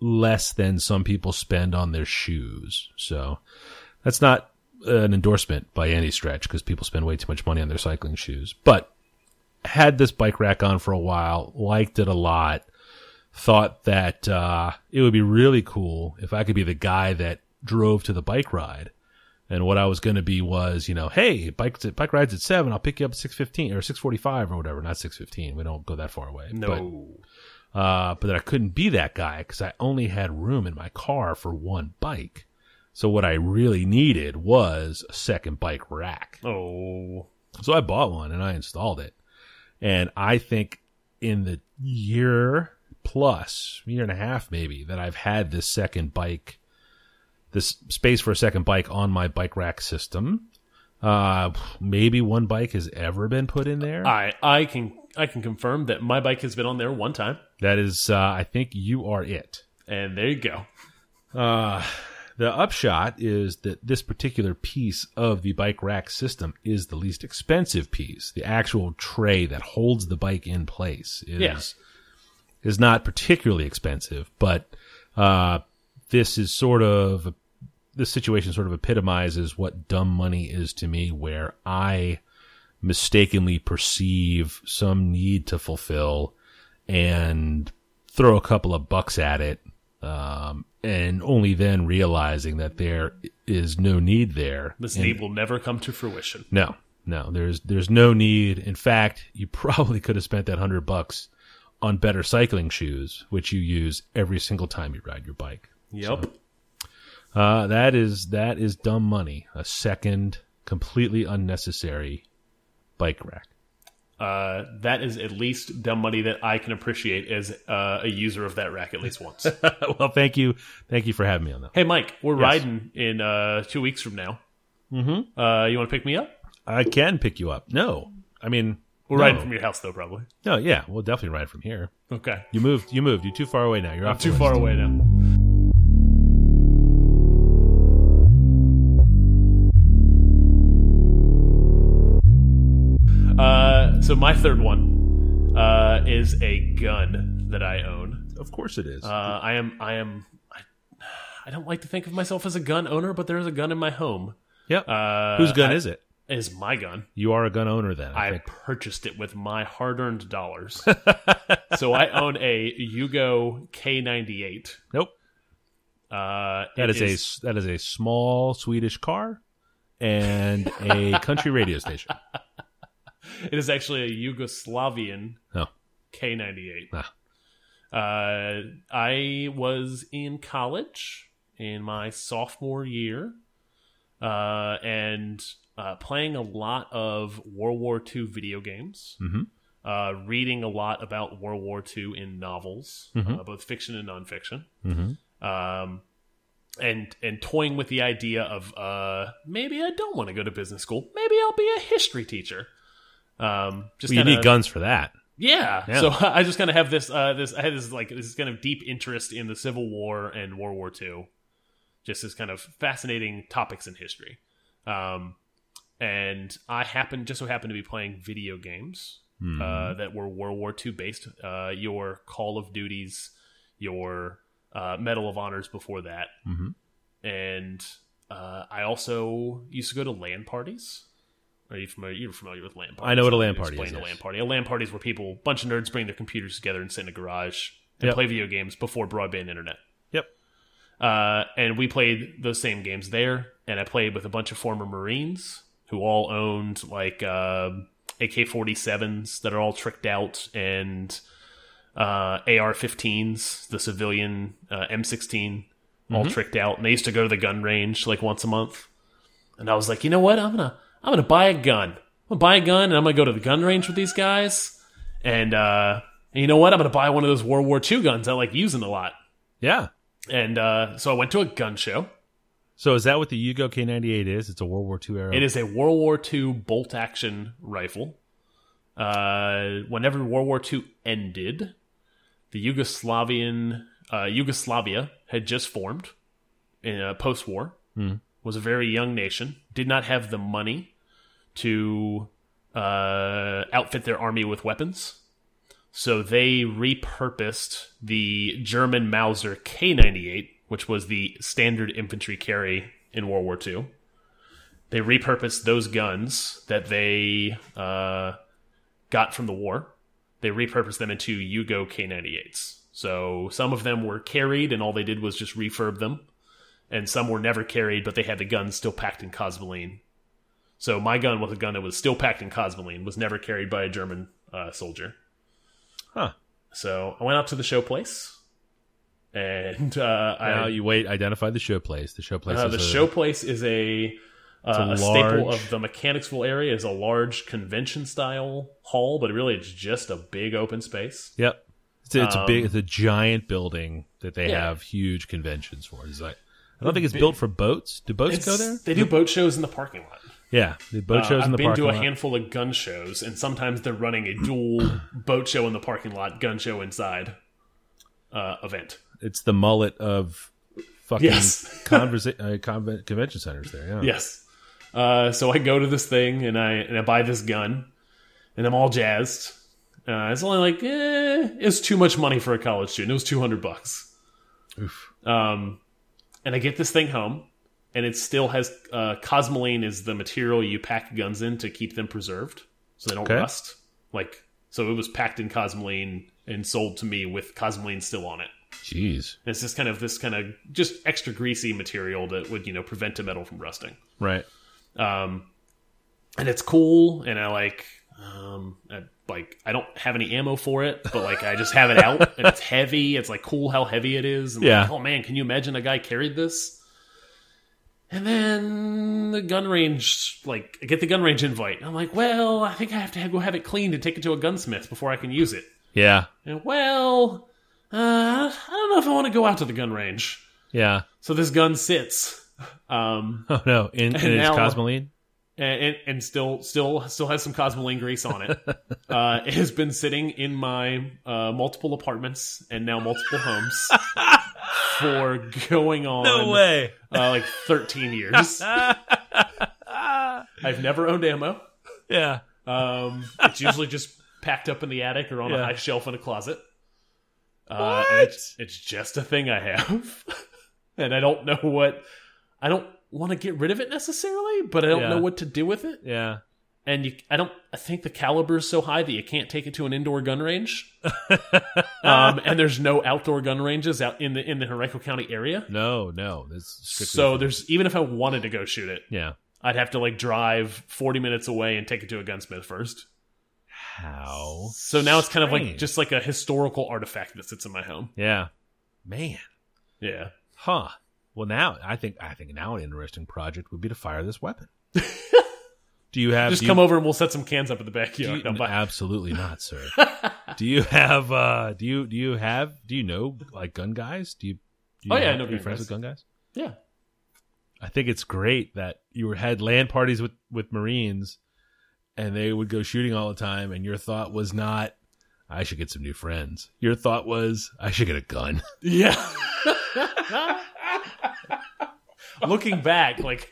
Speaker 2: less than some people spend on their shoes. So that's not an endorsement by any stretch because people spend way too much money on their cycling shoes. But had this bike rack on for a while, liked it a lot, thought that uh, it would be really cool if I could be the guy that drove to the bike ride. And what I was going to be was, you know, hey, bike bike rides at seven. I'll pick you up at six fifteen or six forty five or whatever. Not six fifteen. We don't go that far away. But,
Speaker 1: no.
Speaker 2: Uh, but that I couldn't be that guy because I only had room in my car for one bike. So what I really needed was a second bike rack.
Speaker 1: oh.
Speaker 2: So I bought one and I installed it. And I think in the year plus, year and a half maybe, that I've had this second bike, this space for a second bike on my bike rack system. Uh, maybe one bike has ever been put in there.
Speaker 1: I I can I can confirm that my bike has been on there one time,
Speaker 2: that is, uh, I think you are it.
Speaker 1: and there you go.
Speaker 2: Uh, the upshot is that this particular piece of the bike rack system is the least expensive piece. The actual tray that holds the bike in place is
Speaker 1: Yeah.
Speaker 2: is not particularly expensive, but uh, this is sort of this situation sort of epitomizes what dumb money is to me, where I mistakenly perceive some need to fulfill and throw a couple of bucks at it um, and only then realizing that there is no need there.
Speaker 1: This
Speaker 2: And-
Speaker 1: need will never come to fruition.
Speaker 2: no, no, there's there's no need. In fact, you probably could have spent that hundred bucks on better cycling shoes, which you use every single time you ride your bike.
Speaker 1: Yep.
Speaker 2: Uh, that is that is dumb money. A second, completely unnecessary bike rack.
Speaker 1: Uh, that is at least dumb money that I can appreciate as uh, a user of that rack at least once.
Speaker 2: well, thank you, thank you for having me on that.
Speaker 1: hey, Mike, we're riding in uh, two weeks from now. Mm-hmm. Uh, you want to pick me up?
Speaker 2: I can pick you up. No, I mean
Speaker 1: We're
Speaker 2: no.
Speaker 1: riding from your house, though, probably.
Speaker 2: No, yeah, we'll definitely ride from here.
Speaker 1: Okay.
Speaker 2: You moved. You moved. You're too far away now. You're off
Speaker 1: Too far away now. So my third one uh, is a gun that I own.
Speaker 2: Of course it is.
Speaker 1: Uh, I am. I am. I, I don't like to think of myself as a gun owner, but there is a gun in my home.
Speaker 2: yep.
Speaker 1: Uh,
Speaker 2: Whose gun
Speaker 1: I-
Speaker 2: is it?
Speaker 1: Is my gun.
Speaker 2: You are a gun owner then. I,
Speaker 1: I purchased it with my hard-earned dollars. so I own a Yugo K98.
Speaker 2: Nope.
Speaker 1: Uh,
Speaker 2: That
Speaker 1: it
Speaker 2: is, a that is a small Swedish car and a country radio station.
Speaker 1: It is actually a Yugoslavian
Speaker 2: Oh.
Speaker 1: K98.
Speaker 2: Ah.
Speaker 1: Uh, I was in college in my sophomore year, uh, and uh, playing a lot of World War II video games.
Speaker 2: Mhm.
Speaker 1: Uh, reading a lot about World War II in novels,
Speaker 2: Mhm.
Speaker 1: uh, both fiction and nonfiction.
Speaker 2: Mm-hmm.
Speaker 1: um, and and toying with the idea of uh, maybe I don't want to go to business school. Maybe I'll be a history teacher. Um, just
Speaker 2: Well, you
Speaker 1: kinda,
Speaker 2: need guns for that.
Speaker 1: yeah.
Speaker 2: Yeah.
Speaker 1: So I just kind of have this uh, this I had this like this kind of deep interest in the Civil War and World War II, just as kind of fascinating topics in history. Um, and I happen just so happened to be playing video games
Speaker 2: Hmm.
Speaker 1: uh, that were World War II based. Uh, your Call of Duties, your uh, Medal of Honors before that,
Speaker 2: Mhm.
Speaker 1: and uh, I also used to go to LAN parties Are you familiar? You're familiar with LAN parties.
Speaker 2: I know what a LAN party
Speaker 1: explain
Speaker 2: is,
Speaker 1: a
Speaker 2: yes.
Speaker 1: LAN party. A LAN party is where people, a bunch of nerds, bring their computers together and sit in a garage and
Speaker 2: Yep.
Speaker 1: play video games before broadband internet.
Speaker 2: Yep.
Speaker 1: Uh, and we played those same games there. And I played with a bunch of former Marines who all owned like uh, AK 47s that are all tricked out and uh, AR 15s, the civilian uh, M16, all tricked out. And they used to go to the gun range like once a month. And I was like, you know what? I'm gonna I'm gonna buy a gun. I'm gonna buy a gun and I'm gonna go to the gun range with these guys. And uh, and you know what? I'm gonna buy one of those World War II guns I like using a lot.
Speaker 2: Yeah.
Speaker 1: And uh, so I went to a gun show.
Speaker 2: So is that what the Yugo K98 is? It's a World War II era.
Speaker 1: It is a World War II bolt action rifle. Uh, whenever World War II ended, the Yugoslavian uh, Yugoslavia had just formed in uh, post war. Was a very young nation. Did not have the money to uh, outfit their army with weapons. So they repurposed the German Mauser K98, which was the standard infantry carry in World War II. They repurposed those guns that they uh, got from the war. They repurposed them into Yugo K98s. So some of them were carried, and all they did was just refurb them. And some were never carried, but they had the guns still packed in cosmoline. So my gun was a gun that was still packed in cosmoline, was never carried by a German uh, soldier.
Speaker 2: Huh.
Speaker 1: So I went out to the show place, and uh,
Speaker 2: Now
Speaker 1: I
Speaker 2: you wait. Identify the show place. The show place.
Speaker 1: uh,
Speaker 2: is
Speaker 1: the
Speaker 2: a-
Speaker 1: show place is a uh,
Speaker 2: a
Speaker 1: a, staple
Speaker 2: large-
Speaker 1: of the Mechanicsville area. is a large convention style hall, but really it's just a big open space.
Speaker 2: Yep. It's, a, it's a big.
Speaker 1: Um,
Speaker 2: It's a giant building that they
Speaker 1: Yeah.
Speaker 2: have huge conventions for. It's like I don't think it's built for boats. Do boats go there?
Speaker 1: They do boat shows in the parking lot.
Speaker 2: Yeah, the boat
Speaker 1: Uh,
Speaker 2: shows in
Speaker 1: I've
Speaker 2: the
Speaker 1: been
Speaker 2: parking
Speaker 1: to a
Speaker 2: lot.
Speaker 1: handful of gun shows, and sometimes they're running a dual boat show in the parking lot, gun show inside uh, event.
Speaker 2: It's the mullet of fucking
Speaker 1: Yes.
Speaker 2: conversa- uh, conven- convention centers there. Yeah.
Speaker 1: Yes. Uh, so I go to this thing and I and I buy this gun, and I'm all jazzed. Uh, it's only like eh, it's too much money for a college student. It was two hundred bucks.
Speaker 2: Oof.
Speaker 1: Um, and I get this thing home, and it still has uh, cosmoline is the material you pack guns in to keep them preserved, so they don't
Speaker 2: Okay.
Speaker 1: rust. Like so, it was packed in cosmoline and sold to me with cosmoline still on it.
Speaker 2: Jeez.
Speaker 1: And it's just kind of this kind of just extra greasy material that would you know prevent a metal from rusting.
Speaker 2: Right.
Speaker 1: Um, and it's cool, and I like um, I, like I don't have any ammo for it, but like I just have it out, and it's heavy. It's like cool how heavy it is. And
Speaker 2: Yeah.
Speaker 1: Like, oh man, can you imagine a guy carried this? And then the gun range, like I get the gun range invite. I'm like, well, I think I have to go have it cleaned and take it to a gunsmith before I can use it.
Speaker 2: Yeah.
Speaker 1: And well, uh, I don't know if I want to go out to the gun range.
Speaker 2: Yeah.
Speaker 1: So this gun sits. Um,
Speaker 2: Oh no. In, in its cosmoline.
Speaker 1: And, and, and still still still has some cosmoline grease on it. uh, it has been sitting in my uh, multiple apartments and now multiple homes for going on no
Speaker 2: way.
Speaker 1: uh, like 13 years. I've never owned ammo.
Speaker 2: Yeah.
Speaker 1: Um, it's usually just packed up in the attic or on a high shelf in a closet. Uh, it's, it's just a thing I have, and I don't know what. I don't want to get rid of it necessarily, but I don't
Speaker 2: Yeah.
Speaker 1: know what to do with it.
Speaker 2: Yeah.
Speaker 1: and you I don't I think the caliber is so high that you can't take it to an indoor gun range. um, and there's no outdoor gun ranges out in the in the Henrico County area.
Speaker 2: No. No.
Speaker 1: So there's even if I wanted to go shoot it,
Speaker 2: yeah.
Speaker 1: I'd have to like drive 40 minutes away and take it to a gunsmith first.
Speaker 2: How?
Speaker 1: So now it's kind of like just like a historical artifact that sits in my home.
Speaker 2: Yeah. Man.
Speaker 1: Yeah.
Speaker 2: Huh. Well, now I think I think now an interesting project would be to fire this weapon. do you have?
Speaker 1: Just come
Speaker 2: you,
Speaker 1: over and we'll set some cans up in the backyard.
Speaker 2: you-
Speaker 1: No,
Speaker 2: absolutely not, sir. do you have? uh Do you do you have? Do you know like gun guys? Do you? Do you
Speaker 1: Oh, yeah, I know
Speaker 2: are friends
Speaker 1: guys.
Speaker 2: with gun guys.
Speaker 1: yeah.
Speaker 2: I think it's great that you had LAN parties with with Marines, and they would go shooting all the time, and your thought was not. I should get some new friends. Your thought was, I should get a gun.
Speaker 1: Yeah. Looking back, like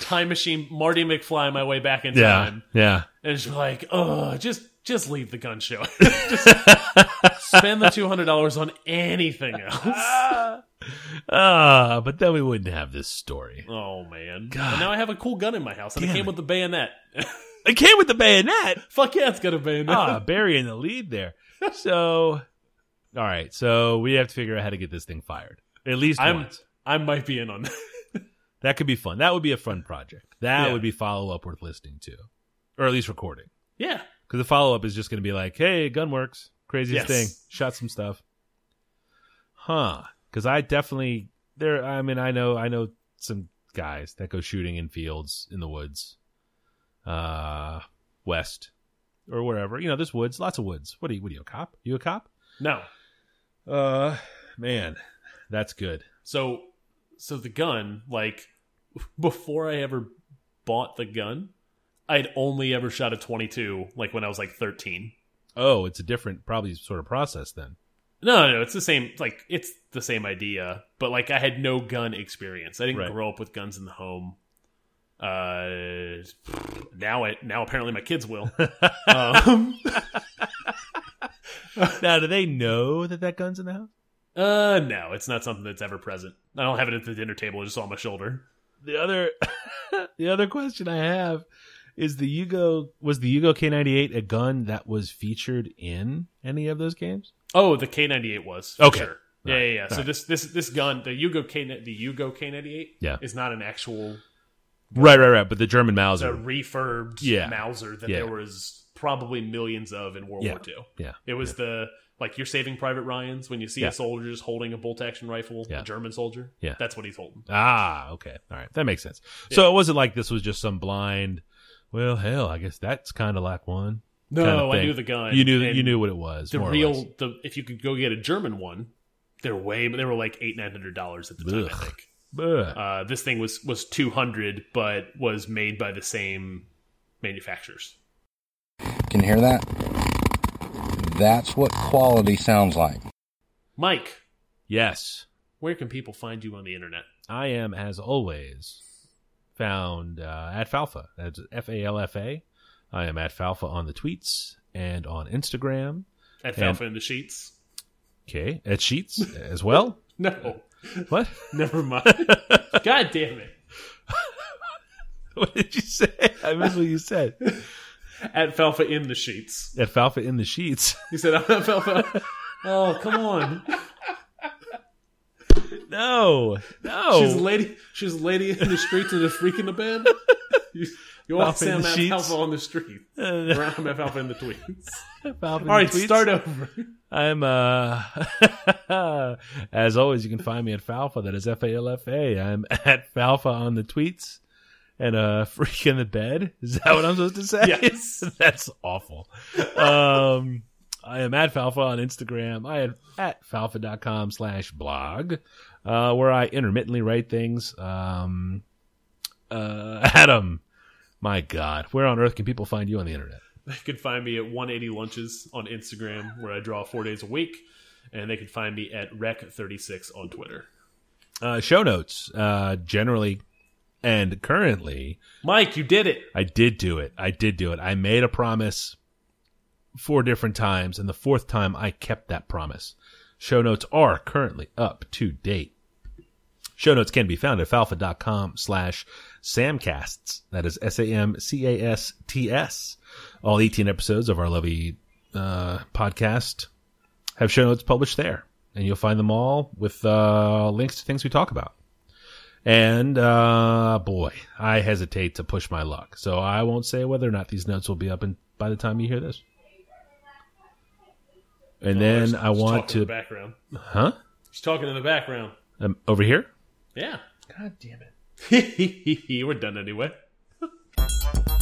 Speaker 1: time machine, Marty McFly, my way back in time,
Speaker 2: yeah.
Speaker 1: and it's like, oh, just just leave the gun show. just spend the two hundred dollars on anything else.
Speaker 2: Ah, but then we wouldn't have this story.
Speaker 1: Oh man! Now I have a cool gun in my house, and it came
Speaker 2: it.
Speaker 1: with the bayonet.
Speaker 2: It came with the bayonet.
Speaker 1: Fuck yeah, it's got a bayonet.
Speaker 2: Ah, Barry in the lead there. So, all right. So we have to figure out how to get this thing fired at least
Speaker 1: I'm-
Speaker 2: once.
Speaker 1: I might be in on that.
Speaker 2: That could be fun. That would be a fun project. That
Speaker 1: Yeah.
Speaker 2: would be follow up worth listening to, or at least recording.
Speaker 1: yeah.
Speaker 2: Because the follow up is just going to be like, "Hey, Gunworks, craziest
Speaker 1: Yes.
Speaker 2: thing, shot some stuff." Huh? Because I definitely there. I mean, I know, I know some guys that go shooting in fields in the woods, uh, west or wherever. You know, there's woods, lots of woods. What are you? What are you a cop? You a cop?
Speaker 1: No.
Speaker 2: Uh, man, that's good.
Speaker 1: So so the gun, like before I ever bought the gun, I'd only ever shot a 22 like when I was like 13.
Speaker 2: Oh, it's a different, probably sort of process then.
Speaker 1: No, no, it's the same like it's the same idea, but like I had no gun experience. I didn't
Speaker 2: Right.
Speaker 1: grow up with guns in the home. Uh now it now apparently my kids will. um
Speaker 2: now, do they know that that gun's in the house?
Speaker 1: Uh no, it's not something that's ever present. I don't have it at the dinner table, it's just on my shoulder.
Speaker 2: The other, the other question I have is the Yugo was the Yugo K98 a gun that was featured in any of those games?
Speaker 1: Oh, the K98 was.
Speaker 2: Okay.
Speaker 1: Sure. Yeah,
Speaker 2: Right.
Speaker 1: yeah, yeah. So
Speaker 2: Right.
Speaker 1: this this this gun, the Yugo K the Yugo K98
Speaker 2: Yeah.
Speaker 1: is not an actual
Speaker 2: Right, right, right. But the German
Speaker 1: it's a
Speaker 2: Mauser.
Speaker 1: refurbed
Speaker 2: Yeah.
Speaker 1: Mauser that
Speaker 2: Yeah.
Speaker 1: there was probably millions of in World
Speaker 2: Yeah.
Speaker 1: War II.
Speaker 2: Yeah,
Speaker 1: It was the like you're saving Private Ryan's when you see
Speaker 2: Yeah.
Speaker 1: a soldier just holding a bolt action rifle,
Speaker 2: Yeah.
Speaker 1: a German soldier.
Speaker 2: Yeah.
Speaker 1: That's what he's holding.
Speaker 2: Ah, okay, all right, that makes sense. So it wasn't like this was just some blind. Well, hell, I guess that's kind of like one.
Speaker 1: No,
Speaker 2: kind of
Speaker 1: I knew the gun.
Speaker 2: You knew
Speaker 1: and
Speaker 2: you knew what it was.
Speaker 1: the
Speaker 2: more or
Speaker 1: real
Speaker 2: less.
Speaker 1: the if you could go get a German one, they're way but they were like eight nine hundred dollars at the time. I think. Uh, this thing was was two hundred, but was made by the same manufacturers.
Speaker 3: Can you hear that? That's what quality sounds like.
Speaker 1: Mike,
Speaker 2: yes,
Speaker 1: where can people find you on the internet?
Speaker 2: I am as always found uh, at Falfa. That's F A L F A. I am at Falfa on the tweets and on Instagram.
Speaker 1: At
Speaker 2: And-
Speaker 1: Falfa in the Sheets?
Speaker 2: Okay, at Sheets as well.
Speaker 1: No,
Speaker 2: What?
Speaker 1: never mind. God damn it.
Speaker 2: what did you say? I missed what you said.
Speaker 1: At Falfa in the Sheets.
Speaker 2: At Falfa in the sheets.
Speaker 1: He said, I'm at Falfa. Oh, come on.
Speaker 2: No, no.
Speaker 1: She's a lady. She's a lady in the streets and a freak in the bed. You, you always
Speaker 2: Falfa
Speaker 1: say I'm
Speaker 2: the
Speaker 1: at. Falfa on the street.
Speaker 2: Uh,
Speaker 1: I'm at Falfa in the tweets. All right,
Speaker 2: tweets.
Speaker 1: start over.
Speaker 2: I'm uh as always you can find me at Falfa, that is F A L F A. I'm at Falfa on the tweets and uh freak in the bed. Is that what I'm supposed to say?
Speaker 1: Yes.
Speaker 2: That's awful. Um I am at Falfa on Instagram. I am at falfa.com slash blog, uh, where I intermittently write things. Um, uh, Adam, my God, where on earth can people find you on the internet?
Speaker 1: They can find me at 180 Lunches on Instagram, where I draw four days a week. And they can find me at Rec36 on Twitter.
Speaker 2: Uh, show notes, uh, generally and currently,
Speaker 1: Mike, you did it.
Speaker 2: I did do it. I did do it. I made a promise four different times, and the fourth time I kept that promise. Show notes are currently up to date. Show notes can be found at falfa.com slash samcasts. That is S-A-M-C-A-S-T-S. All 18 episodes of our lovely uh, podcast have show notes published there. And you'll find them all with uh, links to things we talk about. And uh, boy, I hesitate to push my luck, so I won't say whether or not these notes will be up in, by the time you hear this. And
Speaker 1: There's-
Speaker 2: then I want
Speaker 1: talking in the
Speaker 2: to,
Speaker 1: background.
Speaker 2: huh?
Speaker 1: She's talking in the background.
Speaker 2: Um, over here.
Speaker 1: Yeah.
Speaker 2: God damn it!
Speaker 1: We're done anyway.